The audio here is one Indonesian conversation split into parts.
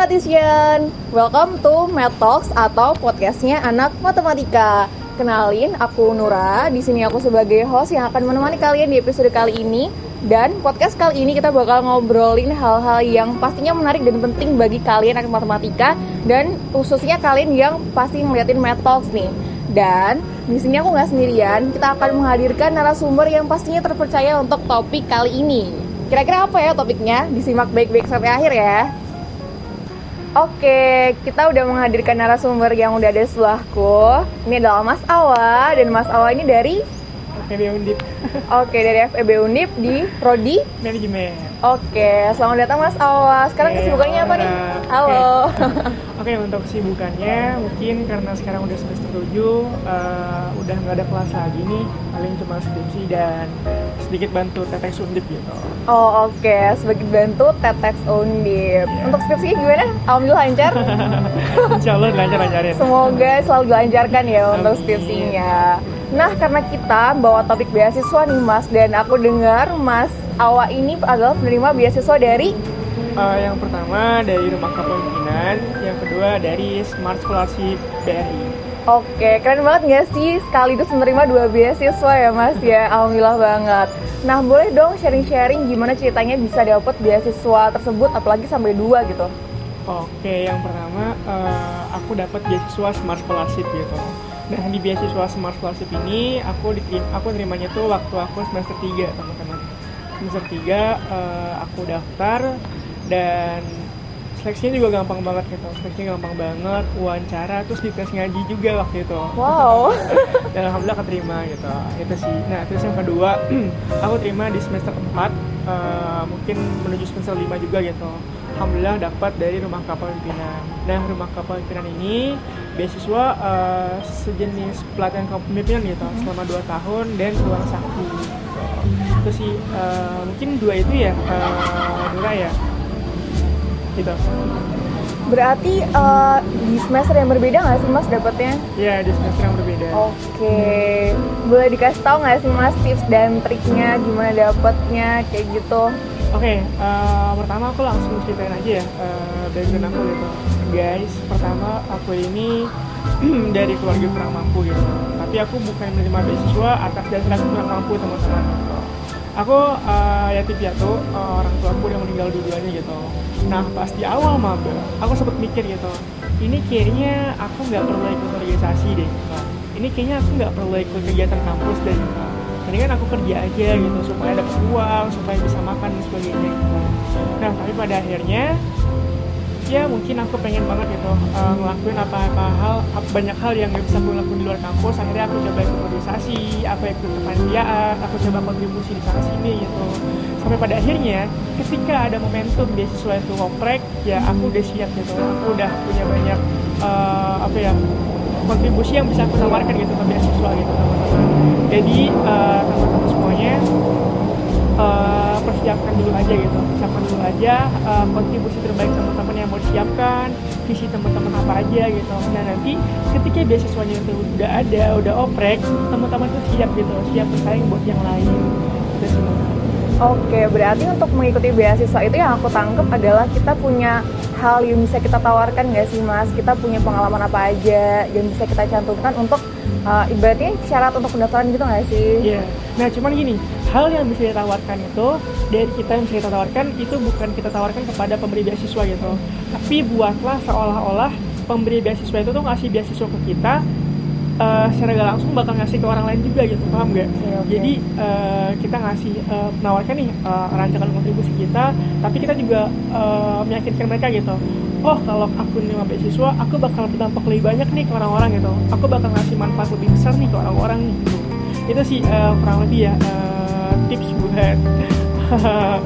Mathematician, welcome to Math Talks atau podcastnya anak matematika. Kenalin, aku Nura. Di sini aku sebagai host yang akan menemani kalian di episode kali ini. Dan podcast kali ini kita bakal ngobrolin hal-hal yang pastinya menarik dan penting bagi kalian anak matematika dan khususnya kalian yang pasti ngeliatin Math Talks nih. Dan di sini aku nggak sendirian, kita akan menghadirkan narasumber yang pastinya terpercaya untuk topik kali ini. Kira-kira apa ya topiknya? Disimak baik-baik sampai akhir ya. Oke, kita udah menghadirkan narasumber yang udah ada di sebelahku. Ini adalah Mas Awa dan Mas Awa ini dari FEB Undip Oke, dari FEB Undip di Prodi. Manajemen. Oke, selamat datang Mas Awa. Sekarang Oke, kesibukannya apa nih? halo. Oke, untuk kesibukannya mungkin karena sekarang udah semester 7 eh, udah nggak ada kelas lagi nih, paling cuma skripsi dan sedikit bantu tetek Undip gitu. Oh, oke, sebagai bantu Tetex Undip. Untuk skripsinya gimana? Alhamdulillah lancar. Insya Allah lancar-lancarin. Semoga selalu dilancarkan ya untuk skripsinya. Nah, karena kita bawa topik beasiswa nih Mas dan aku dengar Mas Awa ini adalah penerima beasiswa dari Eh, yang pertama dari Rumah Kepemimpinan, yang kedua dari Smart Scholarship BRI. Oke, keren banget nggak sih sekaligus menerima dua beasiswa ya Mas ya, alhamdulillah banget. Nah, boleh dong sharing-sharing gimana ceritanya bisa dapat beasiswa tersebut, apalagi sampai dua gitu. Oke, yang pertama eh, aku dapat beasiswa Smart Scholarship gitu. Nah di beasiswa Smart Scholarship ini aku diterim, aku nerimanya tuh waktu aku semester 3 teman-teman. Semester 3 eh, aku daftar dan seleksinya juga gampang banget gitu. Seleksinya gampang banget, wawancara terus dites ngaji juga waktu itu. Wow. Dan alhamdulillah keterima gitu. Itu sih. Nah terus yang kedua aku terima di semester 4 eh, mungkin menuju semester 5 juga gitu. Alhamdulillah dapat dari rumah kapal pimpinan. Nah rumah kapal pimpinan ini beasiswa eh, sejenis pelatihan kepemimpinan gitu selama 2 tahun dan ruang sakti. Gitu. Itu sih eh, mungkin dua itu ya Nura ya. Gitu. Berarti eh, di semester yang berbeda nggak sih Mas dapatnya? Ya di semester yang berbeda. Oke, boleh dikasih tahu nggak sih Mas tips dan triknya gimana dapatnya kayak gitu? Oke, eh, pertama aku langsung ceritain aja ya uh, background aku gitu. Guys, pertama aku ini dari keluarga kurang mampu gitu. Tapi aku bukan menerima beasiswa atas dasar aku kurang mampu teman-teman. Gitu. Aku uh, yatim piatu, uh, orang tua aku udah meninggal dua-duanya gitu. Nah pas di awal maba, aku sempet mikir gitu. Ini kayaknya aku nggak perlu ikut organisasi deh. Gitu. Ini kayaknya aku nggak perlu ikut kegiatan kampus deh. Gitu mendingan aku kerja aja gitu supaya dapat uang supaya bisa makan dan sebagainya. Nah tapi pada akhirnya ya mungkin aku pengen banget gitu uh, ngelakuin apa-apa hal banyak hal yang gak bisa aku lakuin di luar kampus. Akhirnya aku coba ikut organisasi aku ikut kepanitiaan aku coba kontribusi di sana sini gitu. Sampai pada akhirnya ketika ada momentum beasiswa itu ngoprek ya aku udah siap gitu. Aku udah punya banyak uh, apa ya kontribusi yang bisa aku tawarkan gitu ke beasiswa gitu jadi eh, teman-teman semuanya eh, persiapkan dulu aja gitu persiapkan dulu aja eh, kontribusi terbaik teman-teman yang mau disiapkan visi teman-teman apa aja gitu nah nanti ketika beasiswanya itu udah ada udah oprek teman-teman tuh siap gitu siap bersaing buat yang lain gitu. Oke, berarti untuk mengikuti beasiswa itu yang aku tangkap adalah kita punya hal yang bisa kita tawarkan nggak sih Mas? Kita punya pengalaman apa aja yang bisa kita cantumkan untuk uh, ibaratnya syarat untuk pendaftaran gitu nggak sih? Iya. Nah, cuman gini, hal yang bisa ditawarkan itu dari kita yang bisa kita tawarkan itu bukan kita tawarkan kepada pemberi beasiswa gitu. Tapi buatlah seolah-olah pemberi beasiswa itu tuh ngasih beasiswa ke kita eh, secara gak langsung bakal ngasih ke orang lain juga gitu, paham nggak? Iya, oke. Jadi eh, kita ngasih eh, menawarkan nih eh, rancangan kontribusi kita, tapi kita juga eh, meyakinkan mereka gitu. Oh kalau aku nerima beasiswa, aku bakal berdampak lebih banyak nih ke orang-orang gitu. Aku bakal ngasih manfaat lebih besar nih ke orang-orang nih gitu itu sih eh, kurang lebih ya eh, tips buat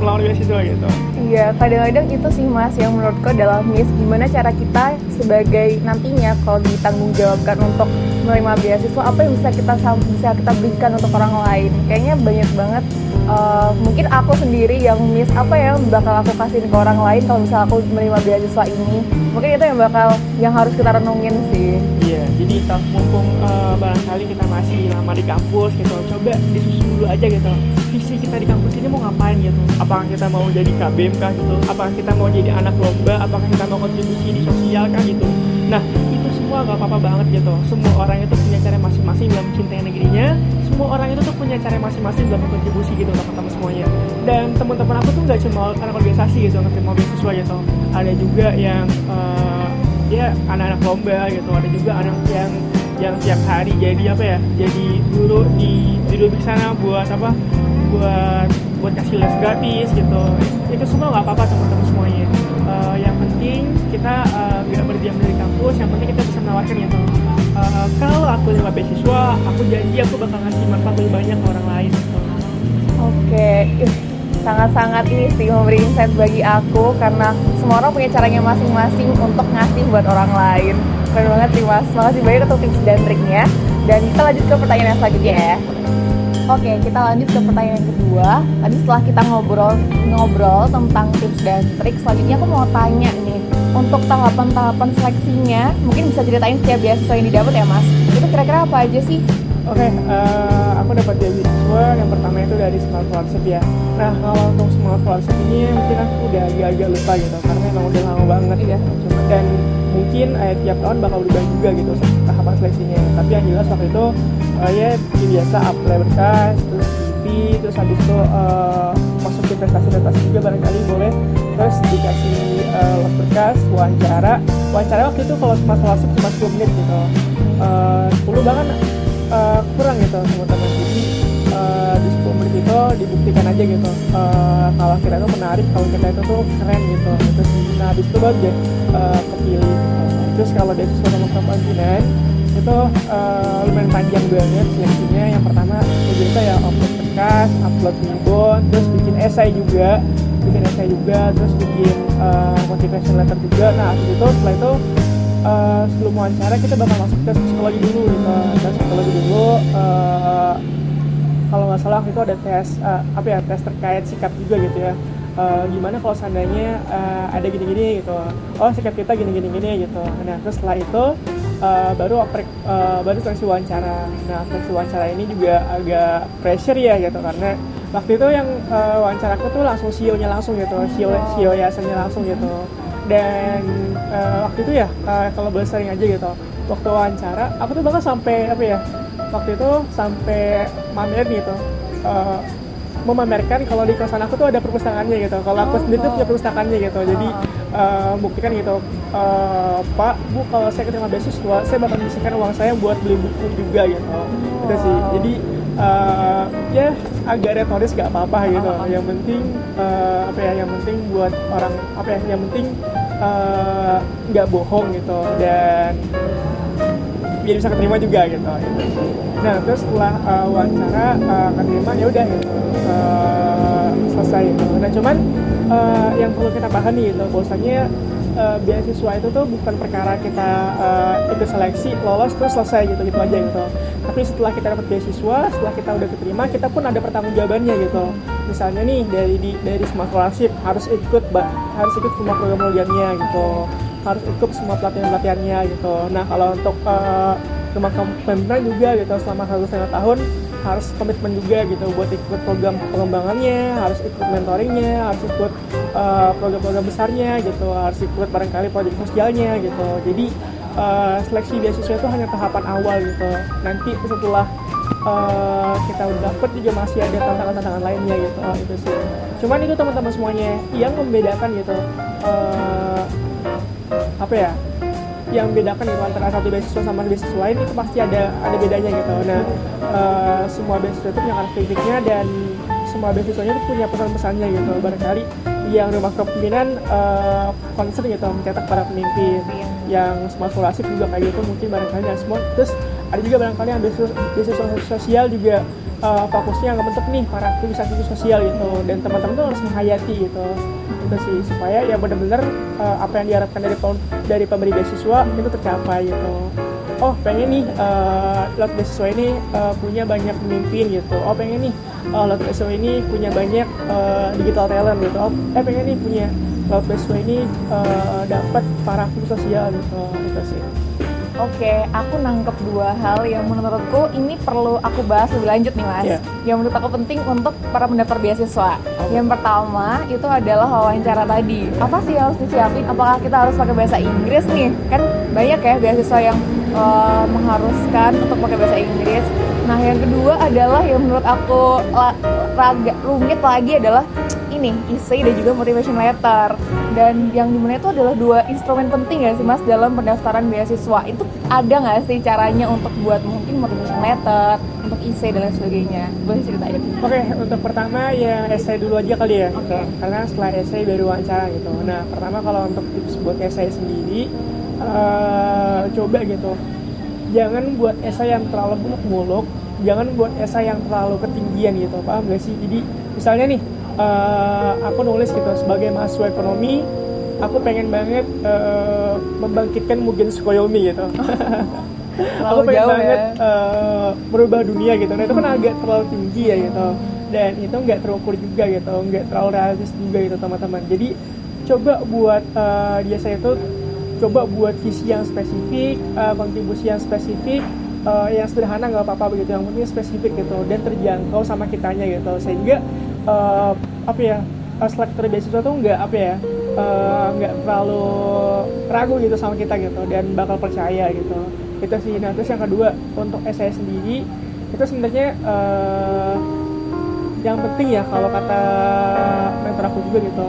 melamar beasiswa gitu Iya, kadang-kadang itu sih Mas yang menurutku adalah miss gimana cara kita sebagai nantinya kalau ditanggung jawabkan untuk menerima beasiswa apa yang bisa kita bisa kita berikan untuk orang lain. Kayaknya banyak banget uh, mungkin aku sendiri yang miss apa ya bakal aku kasih ke orang lain kalau misalnya aku menerima beasiswa ini. Mungkin itu yang bakal yang harus kita renungin sih. Iya jadi mumpung uh, barangkali kita masih lama di kampus gitu coba disusun dulu aja gitu. Visi kita di kampus ini mau ngapain gitu? Apakah kita mau jadi KBM kah gitu? Apakah kita mau jadi anak lomba? Apakah kita mau kontribusi di sosial kah gitu nah itu semua gak apa-apa banget gitu. Semua orang itu punya cara masing-masing dalam mencintai negerinya. Semua orang itu tuh punya cara masing-masing dalam berkontribusi gitu teman-teman semuanya. Dan teman-teman aku tuh nggak cuma anak organisasi gitu mau beasiswa gitu. Ada juga yang uh, ya anak-anak lomba gitu. Ada juga anak yang yang tiap hari jadi apa ya jadi guru di di sana buat apa buat buat kasih les gratis gitu. Itu semua nggak apa-apa teman-teman semuanya. Uh, yang penting kita uh, nggak berdiam dari kampus yang penting kita bisa menawarkan gitu uh, kalau aku lima beasiswa aku janji aku bakal ngasih manfaat lebih banyak ke orang lain. Oke okay. sangat-sangat ini sih memberi insight bagi aku karena semua orang punya caranya masing-masing untuk ngasih buat orang lain. Keren banget terima kasih banyak untuk tips dan triknya. Dan kita lanjut ke pertanyaan yang selanjutnya ya. Oke, kita lanjut ke pertanyaan kedua. Tadi setelah kita ngobrol ngobrol tentang tips dan trik, selanjutnya aku mau tanya nih, untuk tahapan-tahapan seleksinya, mungkin bisa ceritain setiap beasiswa yang didapat ya, Mas? Itu kira-kira apa aja sih? Oke, uh, aku dapat beasiswa yang pertama itu dari Smart Scholarship ya. Nah, kalau untuk Smart Scholarship ini mungkin aku udah agak-agak lupa gitu, karena emang udah lama banget ya. Cuma dan mungkin eh, tiap tahun bakal berubah juga gitu tahapan seleksinya. Tapi yang jelas waktu itu uh, ya biasa apply berkas terus CV terus habis itu uh, masuk ke prestasi-prestasi juga barangkali boleh. Terus dikasih uh, berkas wawancara. Wawancara waktu itu kalau masalah cuma 10 menit gitu. Uh, 10 bahkan uh, kurang gitu teman-teman jadi uh, di 10 menit itu dibuktikan aja gitu. Uh, kalau kita itu menarik kalau kita itu tuh keren gitu. Terus nah habis itu baru deh uh, kepilih gitu. terus kalau dari sesuatu sama kepemimpinan itu uh, lumayan panjang banget seleksinya. Yang pertama biasa ya upload berkas upload ribbon terus bikin esai juga bikin esai juga terus bikin uh, motivation letter juga. Nah habis itu setelah itu uh, sebelum wawancara kita bakal masuk tes psikologi dulu gitu. Tes psikologi dulu uh, kalau nggak salah itu ada tes uh, apa ya tes terkait sikap juga gitu ya. Uh, gimana kalau seandainya uh, ada gini-gini gitu. Oh sikap kita gini-gini gini gitu. Nah terus setelah itu uh, baru oprek uh, baru seleksi wawancara. Nah seleksi wawancara ini juga agak pressure ya gitu. Karena waktu itu yang uh, wawancara aku tuh langsung CEO-nya langsung gitu. CEO CEO yayasannya langsung gitu. Dan uh, waktu itu ya uh, kalau boleh sering aja gitu. Waktu wawancara aku tuh bahkan sampai apa ya waktu itu sampai mamer gitu. Uh, memamerkan kalau di kosan aku tuh ada perpustakaannya gitu. Kalau aku sendiri tuh punya perpustakaannya gitu. Jadi uh, buktikan gitu. Uh, Pak Bu kalau saya keterima beasiswa saya bakal menyisikan uang saya buat beli buku juga gitu. Itu sih. Jadi uh, ya agak retoris gak apa-apa gitu. Yang penting uh, apa ya yang penting buat orang apa ya yang penting nggak uh, bohong gitu. Dan biar bisa keterima juga gitu, nah terus setelah uh, wawancara uh, keterima ya udah gitu. Uh, selesai gitu. Nah cuman uh, yang perlu kita pahami gitu bahwasanya uh, beasiswa itu tuh bukan perkara kita uh, ikut seleksi lolos terus selesai gitu gitu aja gitu. Tapi setelah kita dapat beasiswa setelah kita udah diterima kita pun ada pertanggungjawabannya gitu. Misalnya nih dari di, dari scholarship harus ikut harus ikut semua program-programnya gitu harus ikut semua pelatihan-pelatihannya gitu. Nah kalau untuk uh, teman pemimpinan juga gitu selama satu setengah tahun harus komitmen juga gitu buat ikut program pengembangannya harus ikut mentoringnya harus ikut uh, program-program besarnya gitu. Harus ikut barangkali proyek sosialnya gitu. Jadi uh, seleksi beasiswa itu hanya tahapan awal gitu. Nanti setelah uh, kita udah dapet juga masih ada tantangan-tantangan lainnya gitu. Oh, itu sih. Cuman itu teman-teman semuanya yang membedakan gitu. Uh, apa ya yang bedakan itu antara satu beasiswa sama beasiswa lain itu pasti ada ada bedanya gitu. Nah uh, semua beasiswa itu punya karakteristiknya dan semua beasiswanya itu punya pesan-pesannya gitu. Barangkali yang rumah kepemimpinan uh, gitu mencetak para pemimpin yang smart scholarship juga kayak gitu mungkin barangkali yang smart terus ada juga barangkali yang beasiswa, beasiswa sosial juga uh, fokusnya ngebentuk nih para aktivis-aktivis sosial gitu. Dan teman-teman tuh harus menghayati gitu. Itu sih supaya ya benar-benar uh, apa yang diharapkan dari dari pemberi beasiswa itu tercapai gitu. Oh pengen nih uh, lewat beasiswa ini uh, punya banyak pemimpin gitu. Oh pengen nih uh, lewat beasiswa ini punya banyak uh, digital talent gitu. Oh eh pengen nih punya lewat beasiswa ini uh, dapat para sosial gitu. Itu sih Oke, aku nangkep dua hal yang menurutku ini perlu aku bahas lebih lanjut nih mas. Yeah. Yang menurut aku penting untuk para pendaftar beasiswa. Oh. Yang pertama itu adalah wawancara tadi. Apa sih yang harus disiapin? Apakah kita harus pakai bahasa Inggris nih? Kan banyak ya beasiswa yang uh, mengharuskan untuk pakai bahasa Inggris. Nah yang kedua adalah yang menurut aku raga, rumit lagi adalah ini essay dan juga motivation letter. Dan yang di mana itu adalah dua instrumen penting ya sih mas dalam pendaftaran beasiswa. Itu ada nggak sih caranya untuk buat mungkin motivation letter untuk essay dan lain sebagainya? Boleh cerita aja oke okay, untuk pertama ya essay dulu aja kali ya. Okay. karena setelah essay baru wawancara gitu. Nah pertama kalau untuk tips buat essay sendiri uh, coba gitu. Jangan buat essay yang terlalu muluk-muluk jangan buat essay yang terlalu ketinggian gitu. Paham gak sih? Jadi misalnya nih uh, aku nulis gitu sebagai mahasiswa ekonomi aku pengen banget uh, membangkitkan Mugen Sukoyomi gitu. Aku pengen jauh banget ya. uh, merubah dunia gitu. Nah itu kan agak terlalu tinggi ya gitu. Dan itu nggak terukur juga gitu nggak terlalu realistis juga gitu teman-teman. Jadi coba buat uh, dia saya itu coba buat visi yang spesifik uh, kontribusi yang spesifik uh, yang sederhana nggak apa-apa begitu. Yang penting spesifik gitu dan terjangkau sama kitanya gitu. Sehingga uh, apa ya uh, selektor beasiswa tuh nggak apa ya uh, nggak terlalu ragu gitu sama kita gitu dan bakal percaya gitu. Itu sih. Nah terus yang kedua untuk saya sendiri itu sebenarnya uh, yang penting ya kalau kata mentor aku juga gitu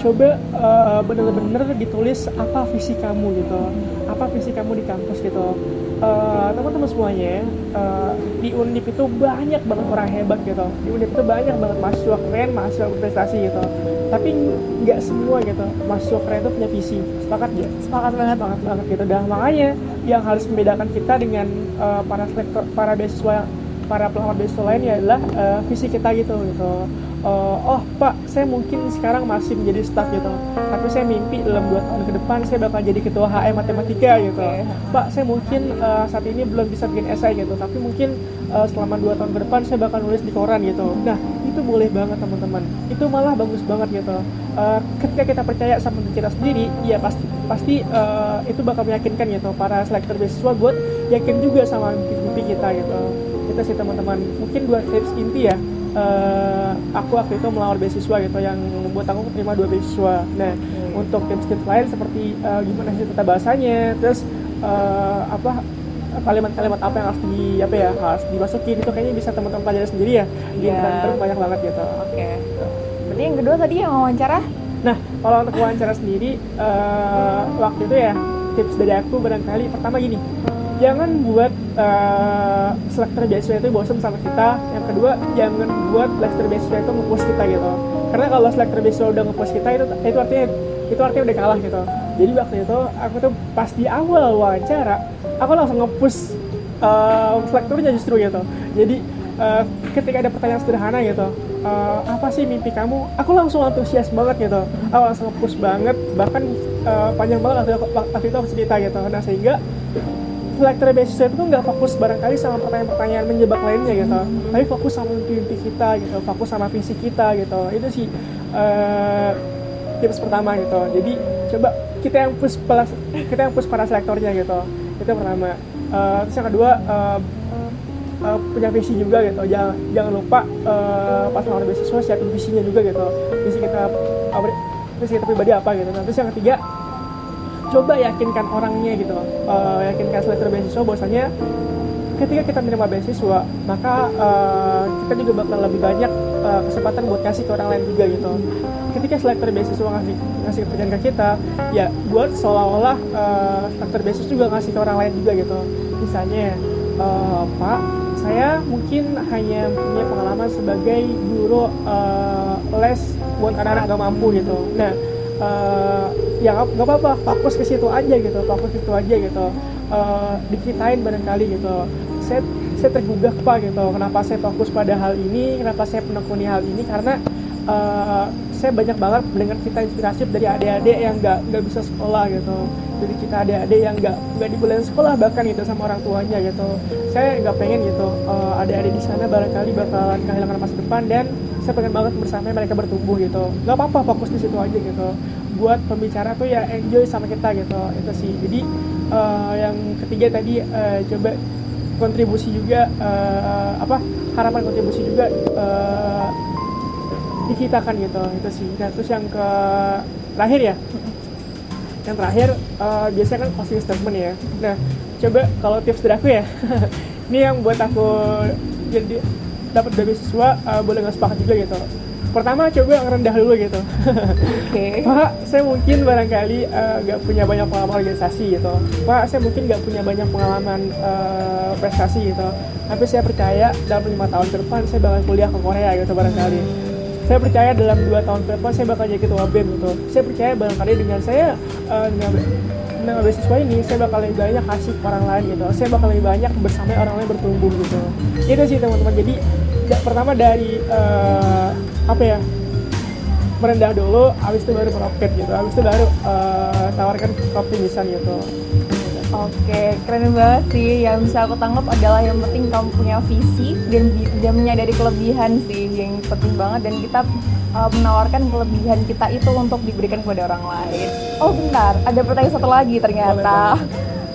coba uh, bener-bener ditulis apa visi kamu gitu apa visi kamu di kampus gitu uh, teman-teman semuanya uh, di Undip itu banyak banget orang hebat gitu. Di Undip itu banyak banget mahasiswa keren mahasiswa berprestasi gitu. Tapi nggak semua gitu mahasiswa keren itu punya visi. Sepakat ya sepakat banget. Sepakat banget gitu. Dan makanya yang harus membedakan kita dengan uh, para selektor para beasiswa para pelamar beasiswa lainnya adalah uh, visi kita gitu gitu uh, oh pak saya mungkin sekarang masih menjadi staff gitu. Tapi saya mimpi dalam dua tahun ke depan saya bakal jadi ketua HM matematika gitu. Okay. pak saya mungkin uh, saat ini belum bisa bikin esai gitu. Tapi mungkin uh, selama dua tahun ke depan saya bakal nulis di koran gitu. Nah itu boleh banget teman-teman. Itu malah bagus banget gitu. Uh, ketika kita percaya sama diri kita sendiri ya pasti pasti uh, itu bakal meyakinkan gitu para selektor beasiswa buat yakin juga sama mimpi kita gitu. Itu sih teman-teman. Mungkin dua tips inti ya uh, aku waktu itu melamar beasiswa gitu yang membuat aku terima dua beasiswa. Nah, hmm. untuk tips-tips lain seperti uh, gimana sih tata bahasanya, terus uh, apa kalimat-kalimat apa yang harus di apa ya harus dimasukin itu kayaknya bisa teman-teman pelajari sendiri ya di yeah. banyak banget gitu. Oke. Okay. Berarti yang kedua tadi yang wawancara? Nah, kalau untuk wawancara sendiri uh, waktu itu ya tips dari aku barangkali pertama gini jangan buat uh, selektor beasiswa itu bosan sama kita. Yang kedua jangan buat selektor beasiswa itu ngepush kita gitu. Karena kalau selektor beasiswa udah ngepush kita itu itu artinya itu artinya udah kalah gitu. Jadi waktu itu aku tuh pas di awal wawancara aku langsung ngepush uh, selektornya justru gitu. Jadi uh, ketika ada pertanyaan sederhana gitu uh, apa sih mimpi kamu? Aku langsung antusias banget gitu. Aku langsung ngepush banget bahkan uh, panjang banget waktu, waktu itu aku cerita gitu. Nah sehingga selektor beasiswa itu nggak fokus barangkali sama pertanyaan-pertanyaan menjebak lainnya gitu. Tapi fokus sama mimpi kita gitu fokus sama visi kita gitu. Itu sih uh, tips pertama gitu. Jadi coba kita yang push kita yang push para selektornya gitu. Itu pertama. Uh, terus yang kedua uh, uh, punya visi juga gitu. Jangan jangan lupa uh, pas mau beasiswa siapin visinya juga gitu. Visi kita visi kita pribadi apa gitu. Nah, terus yang ketiga coba yakinkan orangnya gitu uh, yakinkan selektor beasiswa bahwasanya ketika kita menerima beasiswa maka uh, kita juga bakal lebih banyak uh, kesempatan buat kasih ke orang lain juga gitu ketika selektor beasiswa ngasih ngasih kepercayaan ke kita ya buat seolah-olah uh, selektor beasiswa juga ngasih ke orang lain juga gitu misalnya uh, pak saya mungkin hanya punya pengalaman sebagai guru uh, les buat anak-anak gak mampu gitu. Nah uh, ya nggak apa-apa fokus ke situ aja gitu fokus ke situ aja gitu. Uh, diceritain barangkali gitu. Saya saya tergugah pak gitu. Kenapa saya fokus pada hal ini kenapa saya menekuni hal ini? Karena uh, saya banyak banget mendengar cerita inspirasi dari adik-adik yang nggak nggak bisa sekolah gitu. Jadi kita adik-adik yang nggak nggak dibolehin sekolah bahkan gitu sama orang tuanya gitu. Saya nggak pengen gitu uh, adik-adik di sana barangkali bakalan kehilangan masa depan dan saya pengen banget bersama mereka bertumbuh gitu. Nggak apa-apa fokus di situ aja gitu. Buat pembicara tuh ya enjoy sama kita gitu itu sih. Jadi uh, yang ketiga tadi uh, coba kontribusi juga uh, apa harapan kontribusi juga uh, diciptakan gitu itu sih. Nah terus yang ke terakhir ya? Yang terakhir uh, biasanya kan closing statement ya. Nah coba kalau tips dari aku ya. Ini yang buat aku jadi dapat beasiswa uh, boleh nggak sepakat juga gitu pertama coba ngerendah dulu gitu. Okay. Pak, saya mungkin barangkali nggak uh, punya banyak pengalaman organisasi gitu. Pak, saya mungkin nggak punya banyak pengalaman uh, prestasi gitu. Tapi saya percaya dalam lima tahun ke depan saya bakal kuliah ke Korea gitu barangkali. Saya percaya dalam dua tahun ke depan saya bakal jadi ketua BEM gitu. Saya percaya barangkali dengan saya uh, dengan dengan beasiswa ini saya bakal lebih banyak kasih ke orang lain gitu. Saya bakal lebih banyak bersama orang lain bertumbuh gitu. Itu sih teman-teman. Jadi pertama dari uh, apa ya merendah dulu, habis itu baru meroket gitu, habis itu baru uh, tawarkan optimisan gitu. Oke, keren banget sih. Yang bisa aku tangkap adalah yang penting kamu punya visi dan, dan menyadari kelebihan sih yang penting banget dan kita uh, menawarkan kelebihan kita itu untuk diberikan kepada orang lain. Oh bentar, ada pertanyaan satu lagi ternyata.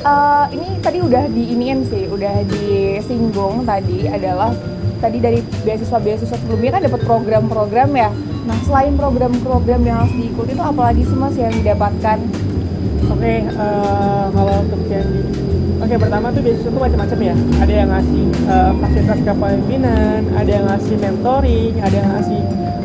Uh, ini tadi udah diiniin sih, udah disinggung tadi adalah tadi dari beasiswa-beasiswa sebelumnya kan dapat program-program ya. Nah selain program-program yang harus diikuti itu apalagi sih mas yang didapatkan? Oke, okay, uh, kalau untuk yang di Oke, okay, pertama tuh beasiswa tuh macam-macam ya. Ada yang ngasih uh, fasilitas kepemimpinan, ada yang ngasih mentoring, ada yang ngasih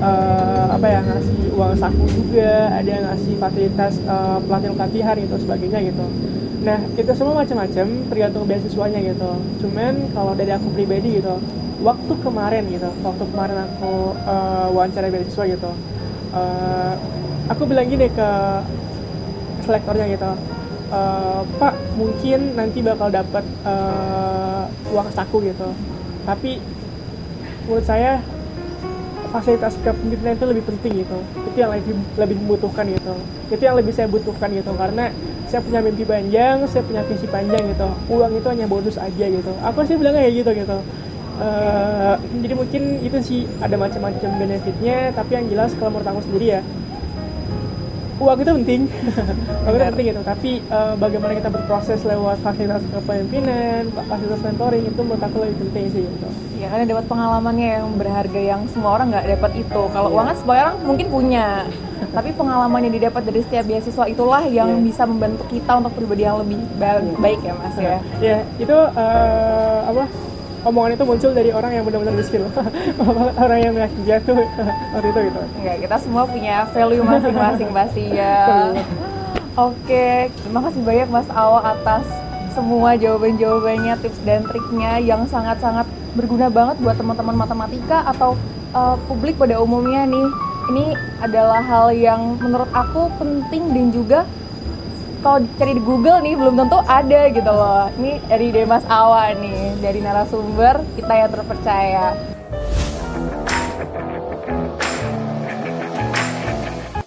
uh, apa ya, ngasih uang saku juga, ada yang ngasih fasilitas uh, pelatihan-pelatihan gitu sebagainya gitu. Nah, itu semua macam-macam tergantung beasiswanya gitu. Cuman kalau dari aku pribadi gitu, waktu kemarin gitu, waktu kemarin aku uh, wawancara beasiswa gitu, uh, aku bilang gini ke selektornya gitu uh, Pak mungkin nanti bakal dapat uh, uang saku gitu tapi menurut saya fasilitas kepemimpinan itu lebih penting gitu itu yang lebih lebih membutuhkan gitu itu yang lebih saya butuhkan gitu karena saya punya mimpi panjang saya punya visi panjang gitu uang itu hanya bonus aja gitu. Aku sih bilangnya kayak gitu gitu uh, jadi mungkin itu sih ada macam-macam benefitnya tapi yang jelas kalau menurut aku sendiri ya uang itu penting. Uang itu penting gitu. Tapi uh, bagaimana kita berproses lewat fasilitas kepemimpinan fasilitas mentoring itu menurut aku lebih penting sih gitu. Ya karena dapat pengalamannya yang berharga yang semua orang nggak dapat itu. Kalau yeah. uangnya semua orang mungkin punya. Tapi pengalaman yang didapat dari setiap beasiswa itulah yang yeah. bisa membentuk kita untuk pribadi yang lebih baik ya mas ya. Ya yeah, itu uh, apa omongan itu muncul dari orang yang benar-benar miskin orang yang nggak jatuh. Waktu itu gitu. Enggak kita semua punya value masing-masing pasti ya oke terima kasih banyak Mas Awa atas semua jawaban-jawabannya tips dan triknya yang sangat-sangat berguna banget buat teman-teman matematika atau uh, publik pada umumnya nih. Ini adalah hal yang menurut aku penting dan juga kalau cari di Google nih belum tentu ada gitu loh. Ini dari Demas Awa nih, dari narasumber kita yang terpercaya.